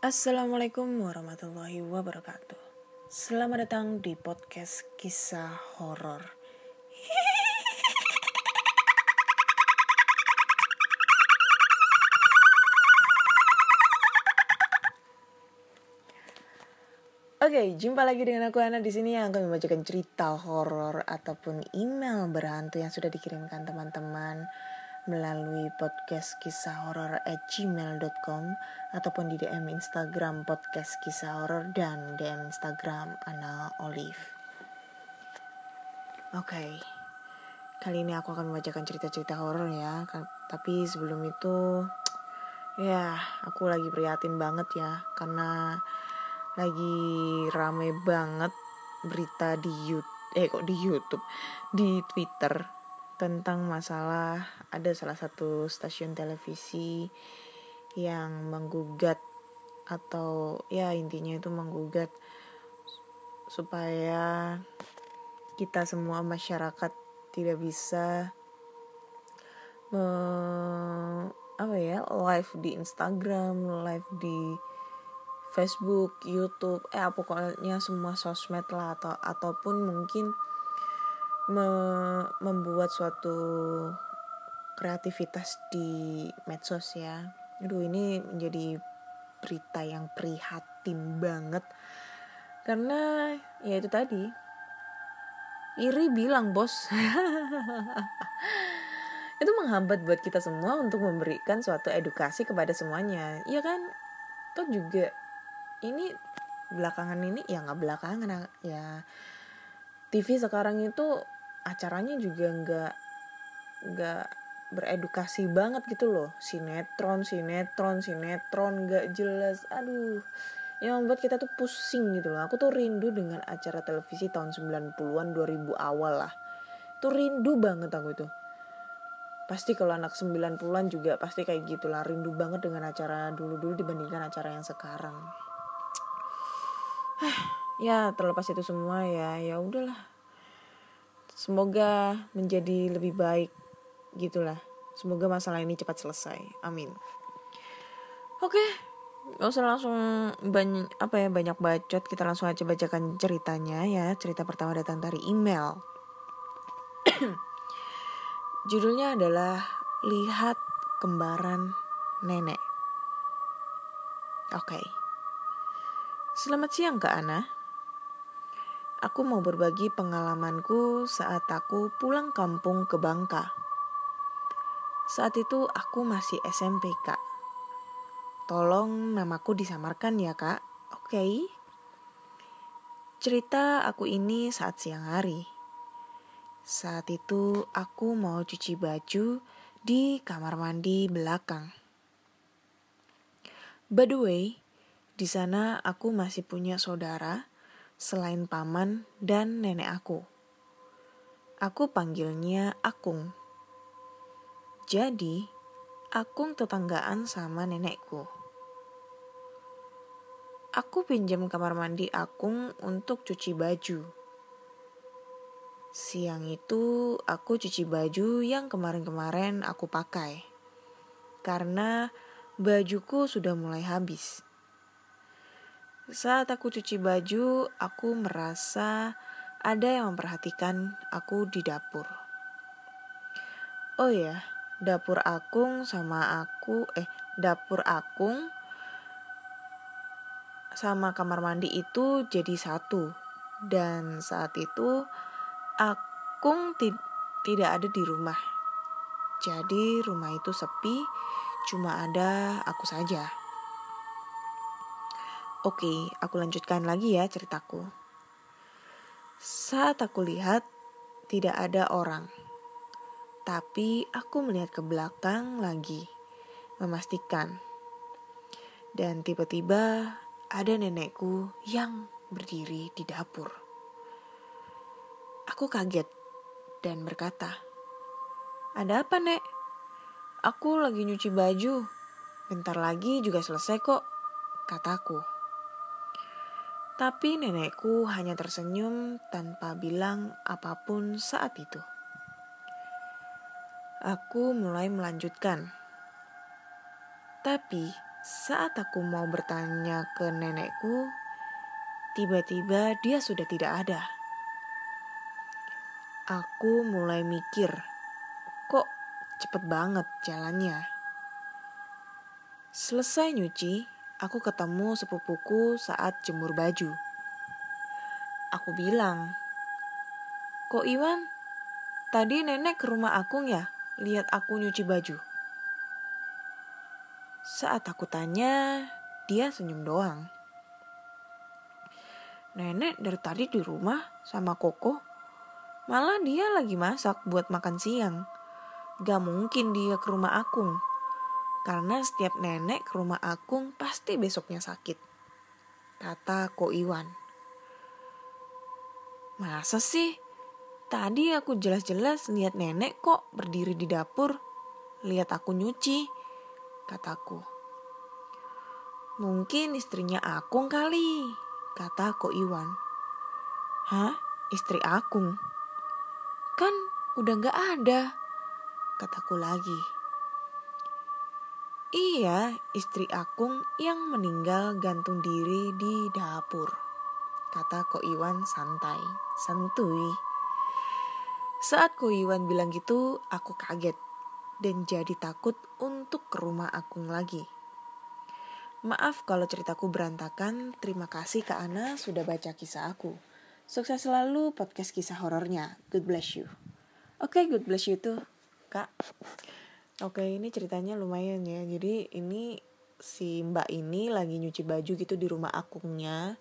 Assalamualaikum warahmatullahi wabarakatuh. Selamat datang di podcast kisah horor. Oke, jumpa lagi dengan aku Ana di sini yang akan membacakan cerita horor ataupun email berhantu yang sudah dikirimkan teman-teman melalui podcast kisah horor at gmail.com ataupun di DM Instagram podcast kisah horor dan DM Instagram Ana Olive. Oke, okay. kali ini aku akan membacakan cerita-cerita horor ya. Tapi sebelum itu, ya aku lagi prihatin banget ya karena lagi rame banget berita di YouTube, eh kok di YouTube, di Twitter tentang masalah ada salah satu stasiun televisi yang menggugat atau ya intinya itu menggugat supaya kita semua masyarakat tidak bisa me, apa ya live di Instagram, live di Facebook, YouTube, eh pokoknya semua sosmed lah atau ataupun mungkin me membuat suatu kreativitas di medsos ya. Aduh ini menjadi berita yang prihatin banget. Karena ya itu tadi. Iri bilang bos. Itu menghambat buat kita semua untuk memberikan suatu edukasi kepada semuanya. Ya kan? Toh juga ini belakangan ini ya nggak belakangan ya. TV sekarang itu acaranya juga nggak nggak beredukasi banget gitu loh. Sinetron sinetron sinetron nggak jelas. Aduh yang membuat kita tuh pusing gitu loh. Aku tuh rindu dengan acara televisi tahun 90-an 2000 awal lah. Tuh rindu banget aku itu. Pasti kalau anak 90-an juga pasti kayak gitulah. Rindu banget dengan acara dulu-dulu dibandingkan acara yang sekarang. Ya terlepas itu semua ya. Ya udahlah Semoga menjadi lebih baik gitulah. Semoga masalah ini cepat selesai. Amin. Oke, gak usah langsung banyak apa ya banyak bacot. Kita langsung aja bacakan ceritanya ya. Cerita pertama datang dari email. Judulnya adalah Lihat Kembaran Nenek. Oke. Okay. Selamat siang Kak Ana aku mau berbagi pengalamanku saat aku pulang kampung ke Bangka. Saat itu aku masih SMP, Kak. Tolong namaku disamarkan ya, Kak. Oke. Cerita aku ini saat siang hari. Saat itu aku mau cuci baju di kamar mandi belakang. By the way, di sana aku masih punya saudara selain paman dan nenek aku. Aku panggilnya Akung. Jadi, Akung tetanggaan sama nenekku. Aku pinjam kamar mandi Akung untuk cuci baju. Siang itu aku cuci baju yang kemarin-kemarin aku pakai. Karena bajuku sudah mulai habis. Saat aku cuci baju, aku merasa ada yang memperhatikan aku di dapur. Oh ya, dapur Akung sama aku, eh, dapur Akung sama kamar mandi itu jadi satu. Dan saat itu Akung tidak ada di rumah. Jadi rumah itu sepi, cuma ada aku saja. Oke, aku lanjutkan lagi ya ceritaku. Saat aku lihat, tidak ada orang. Tapi aku melihat ke belakang lagi, memastikan. Dan tiba-tiba ada nenekku yang berdiri di dapur. Aku kaget dan berkata, "Ada apa, Nek?" "Aku lagi nyuci baju. Bentar lagi juga selesai kok," kataku. Tapi nenekku hanya tersenyum tanpa bilang apa pun saat itu. Aku mulai melanjutkan. Tapi saat aku mau bertanya ke nenekku, tiba-tiba dia sudah tidak ada. Aku mulai mikir, kok cepet banget jalannya. Selesai nyuci, aku ketemu sepupuku saat jemur baju. Aku bilang, Kok Iwan, tadi nenek ke rumah Akung ya, lihat aku nyuci baju. Saat aku tanya, dia senyum doang. Nenek dari tadi di rumah sama Koko. Malah dia lagi masak buat makan siang. Gak mungkin dia ke rumah Akung. Karena setiap nenek ke rumah Akung pasti besoknya sakit. Kata Ko Iwan. Masa sih? Tadi aku jelas-jelas lihat nenek kok berdiri di dapur. Lihat aku nyuci kataku. Mungkin istrinya Akung kali, kata Ko Iwan. Hah? Istri Akung? Kan udah gak ada, kataku lagi. Iya, istri Akung yang meninggal gantung diri di dapur, kata Ko Iwan santai, santuy. Saat Ko Iwan bilang gitu, aku kaget dan jadi takut untuk ke rumah Akung lagi. Maaf kalau ceritaku berantakan, terima kasih Kak Ana sudah baca kisah aku. Sukses selalu podcast kisah horornya. Good bless you. Oke, okay, good bless you tuh, Kak. Oke, ini ceritanya lumayan ya. Jadi ini si Mbak ini lagi nyuci baju gitu di rumah akungnya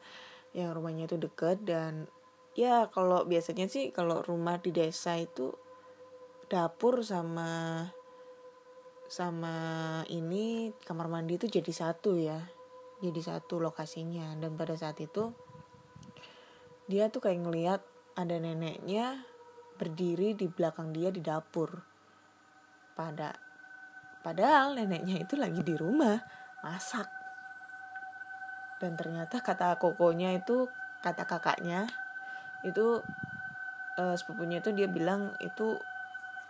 yang rumahnya itu deket. Dan ya kalau biasanya sih kalau rumah di desa itu dapur sama sama ini kamar mandi itu jadi satu ya. Jadi satu lokasinya. Dan pada saat itu dia tuh kayak ngeliat ada neneknya berdiri di belakang dia di dapur. Pada padahal neneknya itu lagi di rumah masak. Dan ternyata kata kokonya itu kata kakaknya itu uh, sepupunya itu dia bilang itu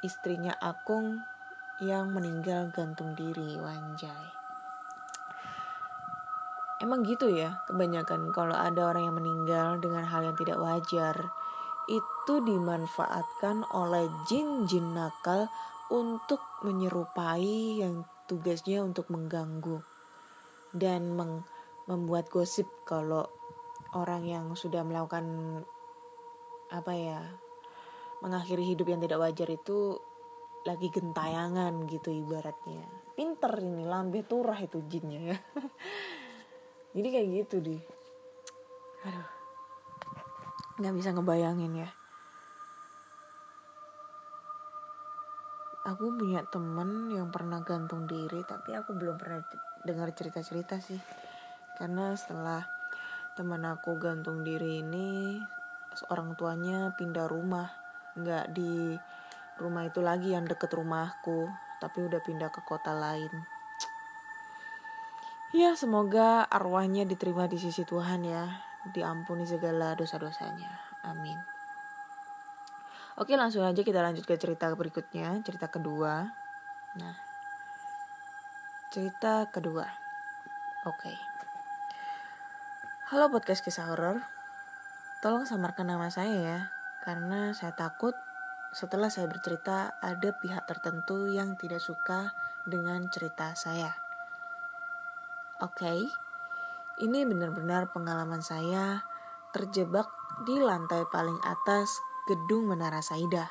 istrinya Akung yang meninggal gantung diri wanjai. Emang gitu ya kebanyakan kalau ada orang yang meninggal dengan hal yang tidak wajar itu dimanfaatkan oleh jin-jin nakal untuk menyerupai yang tugasnya untuk mengganggu dan meng membuat gosip kalau orang yang sudah melakukan apa ya mengakhiri hidup yang tidak wajar itu lagi gentayangan gitu ibaratnya. Pinter ini lambe turah itu jinnya ya. Jadi kayak gitu deh. Aduh. Nggak bisa ngebayangin ya aku punya temen yang pernah gantung diri tapi aku belum pernah dengar cerita-cerita sih. Karena setelah teman aku gantung diri ini orang tuanya pindah rumah. Nggak di rumah itu lagi yang deket rumahku tapi udah pindah ke kota lain. Ya semoga arwahnya diterima di sisi Tuhan ya. Diampuni segala dosa-dosanya. Amin oke langsung aja kita lanjut ke cerita berikutnya cerita kedua. Nah cerita kedua. Oke. Halo podcast kisah horor. Tolong samarkan nama saya ya karena saya takut setelah saya bercerita, ada pihak tertentu yang tidak suka dengan cerita saya. Oke, ini benar-benar pengalaman saya terjebak di lantai paling atas gedung Menara Saida.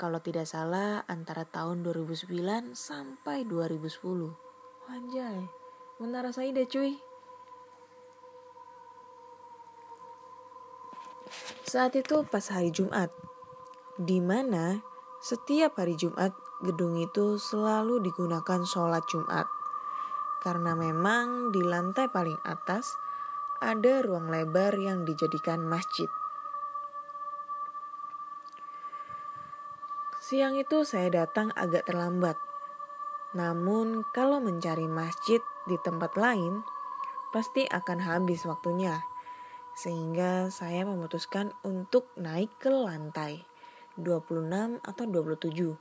Kalau tidak salah antara tahun 2009 sampai 2010. Anjay, Menara Saida cuy. Saat itu pas hari Jumat, di mana setiap hari Jumat gedung itu selalu digunakan sholat Jumat. Karena memang di lantai paling atas ada ruang lebar yang dijadikan masjid. Siang itu saya datang agak terlambat. Namun kalau mencari masjid di tempat lain, pasti akan habis waktunya. Sehingga saya memutuskan untuk naik ke lantai 26 atau 27.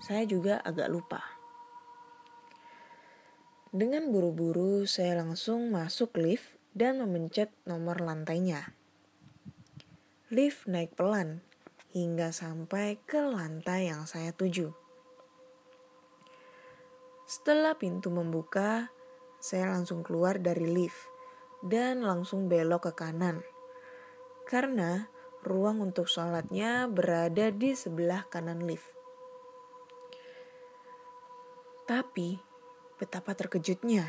Saya juga agak lupa. Dengan buru-buru saya langsung masuk lift dan memencet nomor lantainya. Lift naik pelan hingga sampai ke lantai yang saya tuju. Setelah pintu membuka, saya langsung keluar dari lift dan langsung belok ke kanan. Karena ruang untuk sholatnya berada di sebelah kanan lift. Tapi betapa terkejutnya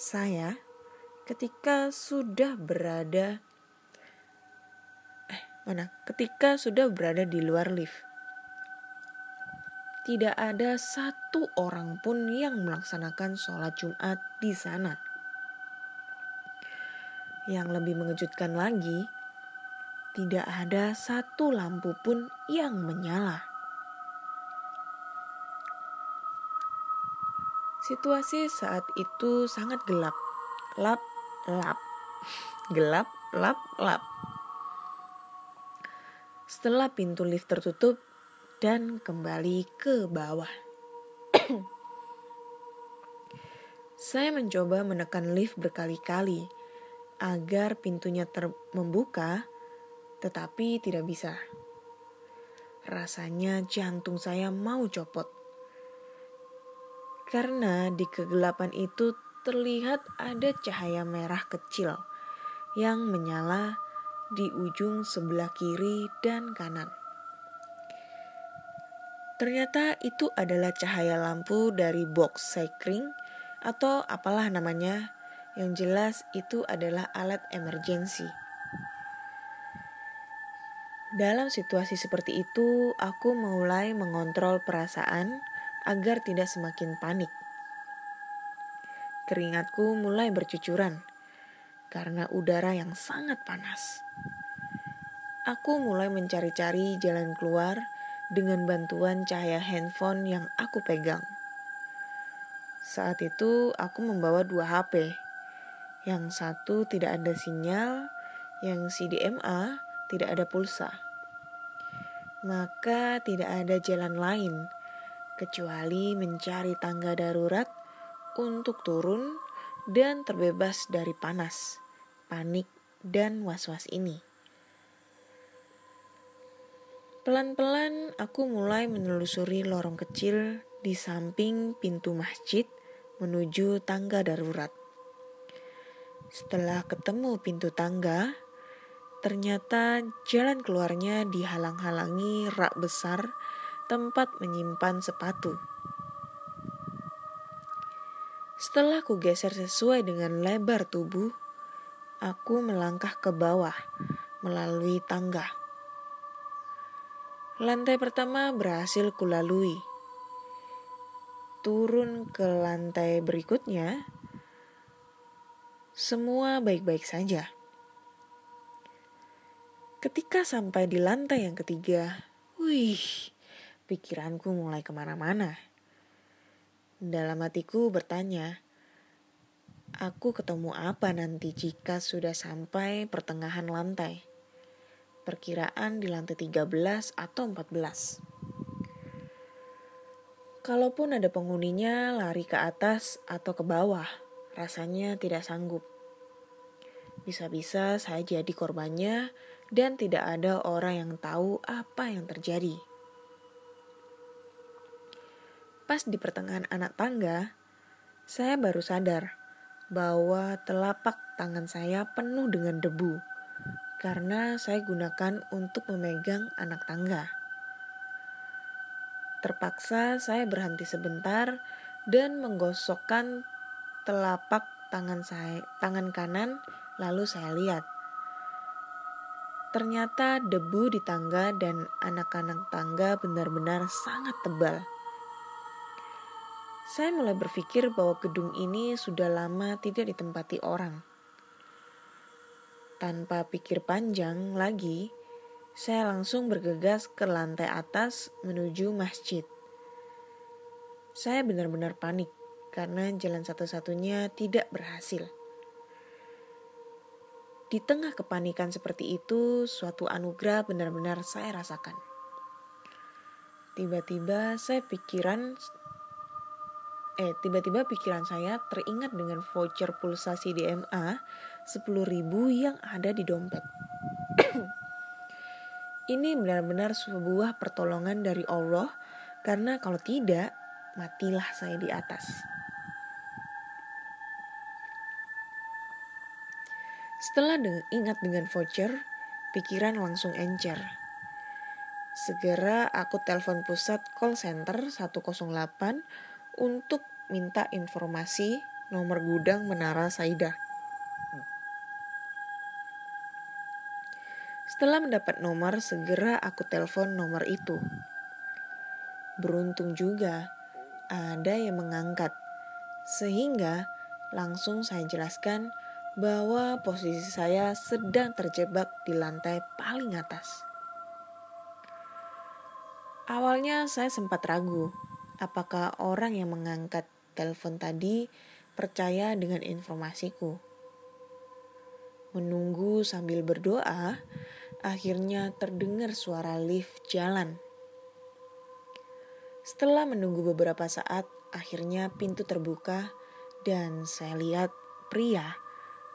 saya ketika sudah berada mana ketika sudah berada di luar lift. Tidak ada satu orang pun yang melaksanakan sholat Jumat di sana. Yang lebih mengejutkan lagi, tidak ada satu lampu pun yang menyala. Situasi saat itu sangat gelap, lap, lap, gelap, lap, lap setelah pintu lift tertutup dan kembali ke bawah. Saya mencoba menekan lift berkali-kali agar pintunya ter membuka, tetapi tidak bisa. Rasanya jantung saya mau copot. Karena di kegelapan itu terlihat ada cahaya merah kecil yang menyala di ujung sebelah kiri dan kanan. Ternyata itu adalah cahaya lampu dari box cycling atau apalah namanya. Yang jelas itu adalah alat emergensi. Dalam situasi seperti itu, aku mulai mengontrol perasaan agar tidak semakin panik. Keringatku mulai bercucuran karena udara yang sangat panas. Aku mulai mencari-cari jalan keluar dengan bantuan cahaya handphone yang aku pegang. Saat itu aku membawa dua HP. Yang satu tidak ada sinyal, yang CDMA tidak ada pulsa. Maka tidak ada jalan lain kecuali mencari tangga darurat untuk turun dan terbebas dari panas, panik, dan was-was ini. Pelan-pelan aku mulai menelusuri lorong kecil di samping pintu masjid menuju tangga darurat. Setelah ketemu pintu tangga, ternyata jalan keluarnya dihalang-halangi rak besar tempat menyimpan sepatu. Setelah ku geser sesuai dengan lebar tubuh, aku melangkah ke bawah melalui tangga. Lantai pertama berhasil kulalui. Turun ke lantai berikutnya, semua baik-baik saja. Ketika sampai di lantai yang ketiga, wih, pikiranku mulai ke mana-mana. Dalam hatiku bertanya, aku ketemu apa nanti jika sudah sampai pertengahan lantai? Perkiraan di lantai 13 atau 14. Kalaupun ada penghuninya lari ke atas atau ke bawah, rasanya tidak sanggup. Bisa-bisa saya jadi korbannya dan tidak ada orang yang tahu apa yang terjadi. Pas di pertengahan anak tangga, saya baru sadar bahwa telapak tangan saya penuh dengan debu karena saya gunakan untuk memegang anak tangga. Terpaksa saya berhenti sebentar dan menggosokkan telapak tangan saya, tangan kanan, lalu saya lihat. Ternyata debu di tangga dan anak-anak tangga benar-benar sangat tebal. Saya mulai berpikir bahwa gedung ini sudah lama tidak ditempati orang. Tanpa pikir panjang lagi, Saya langsung bergegas ke lantai atas menuju masjid. Saya benar-benar panik karena jalan satu-satunya tidak berhasil. Di tengah kepanikan seperti itu, suatu anugerah benar-benar saya rasakan. Tiba-tiba saya pikiran eh tiba-tiba pikiran saya teringat dengan voucher pulsasi DMA 10.000 yang ada di dompet. Ini benar-benar sebuah pertolongan dari Allah karena kalau tidak matilah saya di atas. Setelah de ingat dengan voucher, pikiran langsung encer. Segera aku telepon pusat call center 108 untuk minta informasi nomor gudang Menara Saida. Setelah mendapat nomor, segera aku telepon nomor itu. Beruntung juga ada yang mengangkat, sehingga langsung saya jelaskan bahwa posisi saya sedang terjebak di lantai paling atas. Awalnya saya sempat ragu apakah orang yang mengangkat telepon tadi percaya dengan informasiku. Menunggu sambil berdoa, akhirnya terdengar suara lift jalan. Setelah menunggu beberapa saat, akhirnya pintu terbuka dan saya lihat pria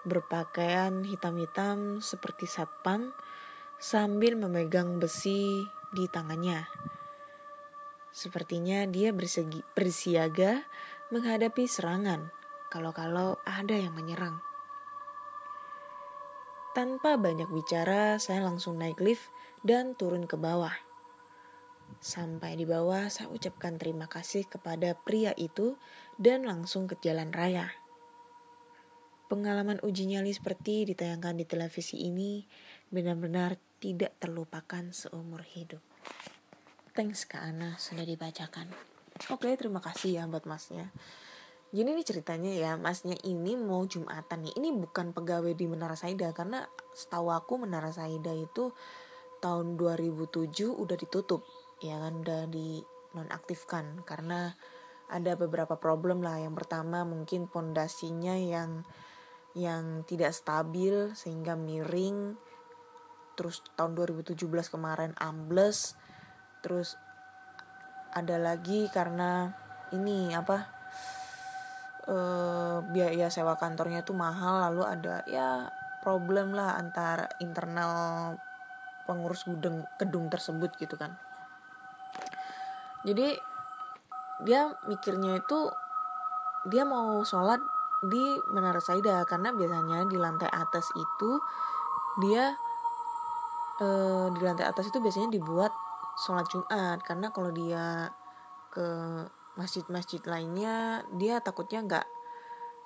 berpakaian hitam-hitam seperti satpam sambil memegang besi di tangannya. Sepertinya dia bersegi, bersiaga menghadapi serangan kalau-kalau ada yang menyerang. Tanpa banyak bicara, saya langsung naik lift dan turun ke bawah. Sampai di bawah, saya ucapkan terima kasih kepada pria itu dan langsung ke jalan raya. Pengalaman uji nyali seperti ditayangkan di televisi ini benar-benar tidak terlupakan seumur hidup. Thanks Kak Ana sudah dibacakan. Oke, terima kasih ya buat masnya. Jadi ini ceritanya ya, masnya ini mau Jumatan nih. Ini bukan pegawai di Menara Saida karena setahu aku Menara Saida itu tahun 2007 udah ditutup. Ya kan udah di nonaktifkan karena ada beberapa problem lah. Yang pertama mungkin pondasinya yang yang tidak stabil sehingga miring terus tahun 2017 kemarin ambles terus ada lagi karena ini apa uh, biaya sewa kantornya itu mahal lalu ada ya problem lah antara internal pengurus gudang gedung tersebut gitu kan. Jadi dia mikirnya itu dia mau sholat di Menara Saida karena biasanya di lantai atas itu dia eh, di lantai atas itu biasanya dibuat sholat Jumat. Karena kalau dia ke masjid-masjid lainnya dia takutnya nggak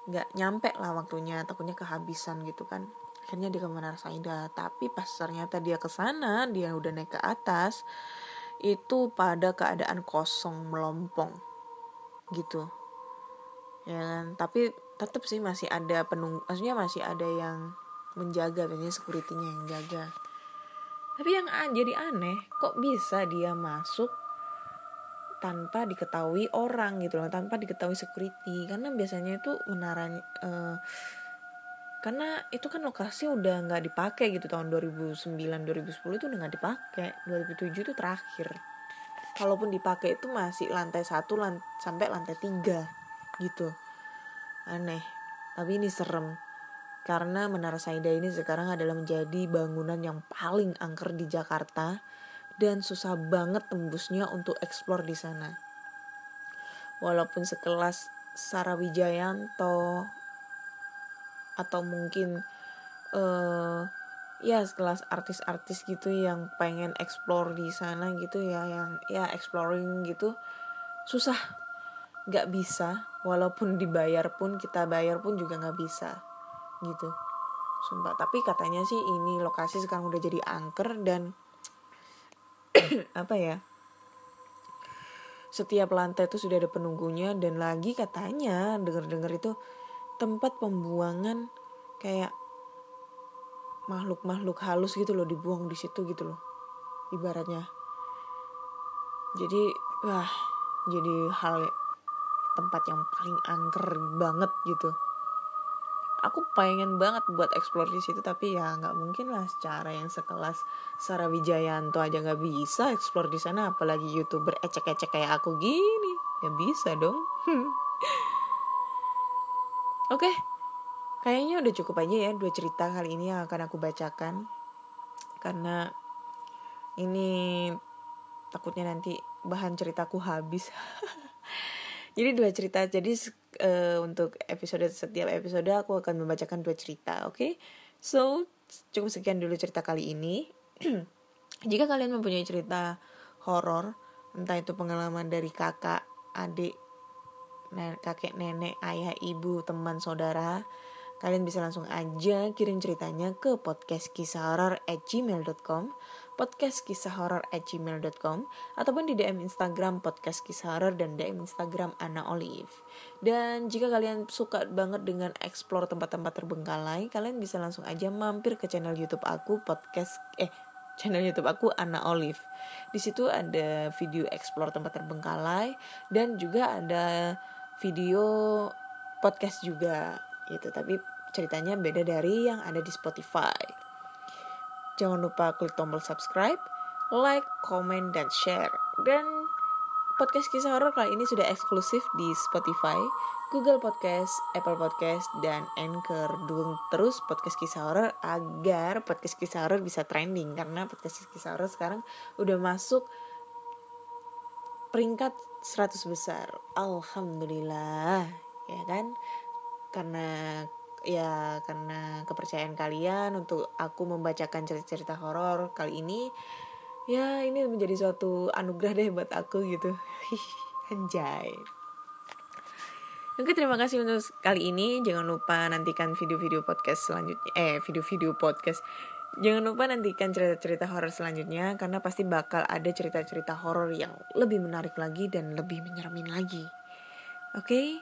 nggak nyampe lah waktunya. Takutnya kehabisan gitu kan. Akhirnya dia ke Menara Saida. Tapi pas ternyata dia ke sana dia udah naik ke atas itu pada keadaan kosong melompong gitu. Ya kan? Tapi tetap sih masih ada penunggu maksudnya masih ada yang menjaga biasanya securitynya yang jaga tapi yang jadi aneh kok bisa dia masuk tanpa diketahui orang gitu loh tanpa diketahui security? Karena biasanya itu menara uh, karena itu kan lokasi udah nggak dipakai gitu tahun 2009 2010 itu udah nggak dipakai. 2007 itu terakhir. Kalaupun dipakai itu masih lantai satu lant sampai lantai tiga gitu. Aneh. Tapi ini serem karena Menara Saida ini sekarang adalah menjadi bangunan yang paling angker di Jakarta dan susah banget tembusnya untuk eksplor di sana. Walaupun sekelas Sarawijayanto atau mungkin uh, ya sekelas artis-artis gitu yang pengen eksplor di sana gitu ya yang ya exploring gitu susah. Nggak bisa. Walaupun dibayar pun kita bayar pun juga nggak bisa gitu. Sumpah tapi katanya sih ini lokasi sekarang udah jadi angker dan apa ya setiap lantai itu sudah ada penunggunya dan lagi katanya dengar-dengar itu tempat pembuangan kayak makhluk-makhluk halus gitu loh dibuang di situ gitu loh ibaratnya. Jadi wah jadi hal tempat yang paling angker banget gitu aku pengen banget buat explore di situ tapi ya nggak mungkin lah secara yang sekelas Sarah Wijayanto aja nggak bisa explore di sana apalagi youtuber ecek-ecek kayak aku gini. Nggak bisa dong. Oke okay. kayaknya udah cukup aja ya dua cerita kali ini yang akan aku bacakan. Karena ini takutnya nanti bahan ceritaku habis. Jadi dua cerita jadi uh, untuk episode setiap episode aku akan membacakan dua cerita oke okay? so cukup sekian dulu cerita kali ini jika kalian mempunyai cerita horor entah itu pengalaman dari kakak adik kakek nenek ayah ibu teman saudara kalian bisa langsung aja kirim ceritanya ke podcast at gmail.com podcast kisah horor at gmail.com ataupun di DM Instagram podcast kisah horor dan DM Instagram Ana Olive. Dan jika kalian suka banget dengan explore tempat-tempat terbengkalai, kalian bisa langsung aja mampir ke channel YouTube aku podcast eh channel YouTube aku Ana Olive. Di situ ada video explore tempat terbengkalai dan juga ada video podcast juga gitu. Tapi ceritanya beda dari yang ada di Spotify. Jangan lupa klik tombol subscribe, like, comment, dan share. Dan podcast kisah horor kali ini sudah eksklusif di Spotify, Google Podcast, Apple Podcast, dan Anchor. Dukung terus podcast kisah horor agar podcast kisah horor bisa trending karena podcast kisah horor sekarang udah masuk peringkat 100 besar. Alhamdulillah, ya kan? Karena ya karena kepercayaan kalian untuk aku membacakan cerita-cerita horor kali ini ya ini menjadi suatu anugerah deh buat aku gitu. Anjay. Oke terima kasih untuk kali ini. Jangan lupa nantikan video-video podcast selanjutnya Eh video-video podcast. Jangan lupa nantikan cerita-cerita horor selanjutnya Karena pasti bakal ada cerita-cerita horor yang lebih menarik lagi Dan lebih menyeremin lagi. Oke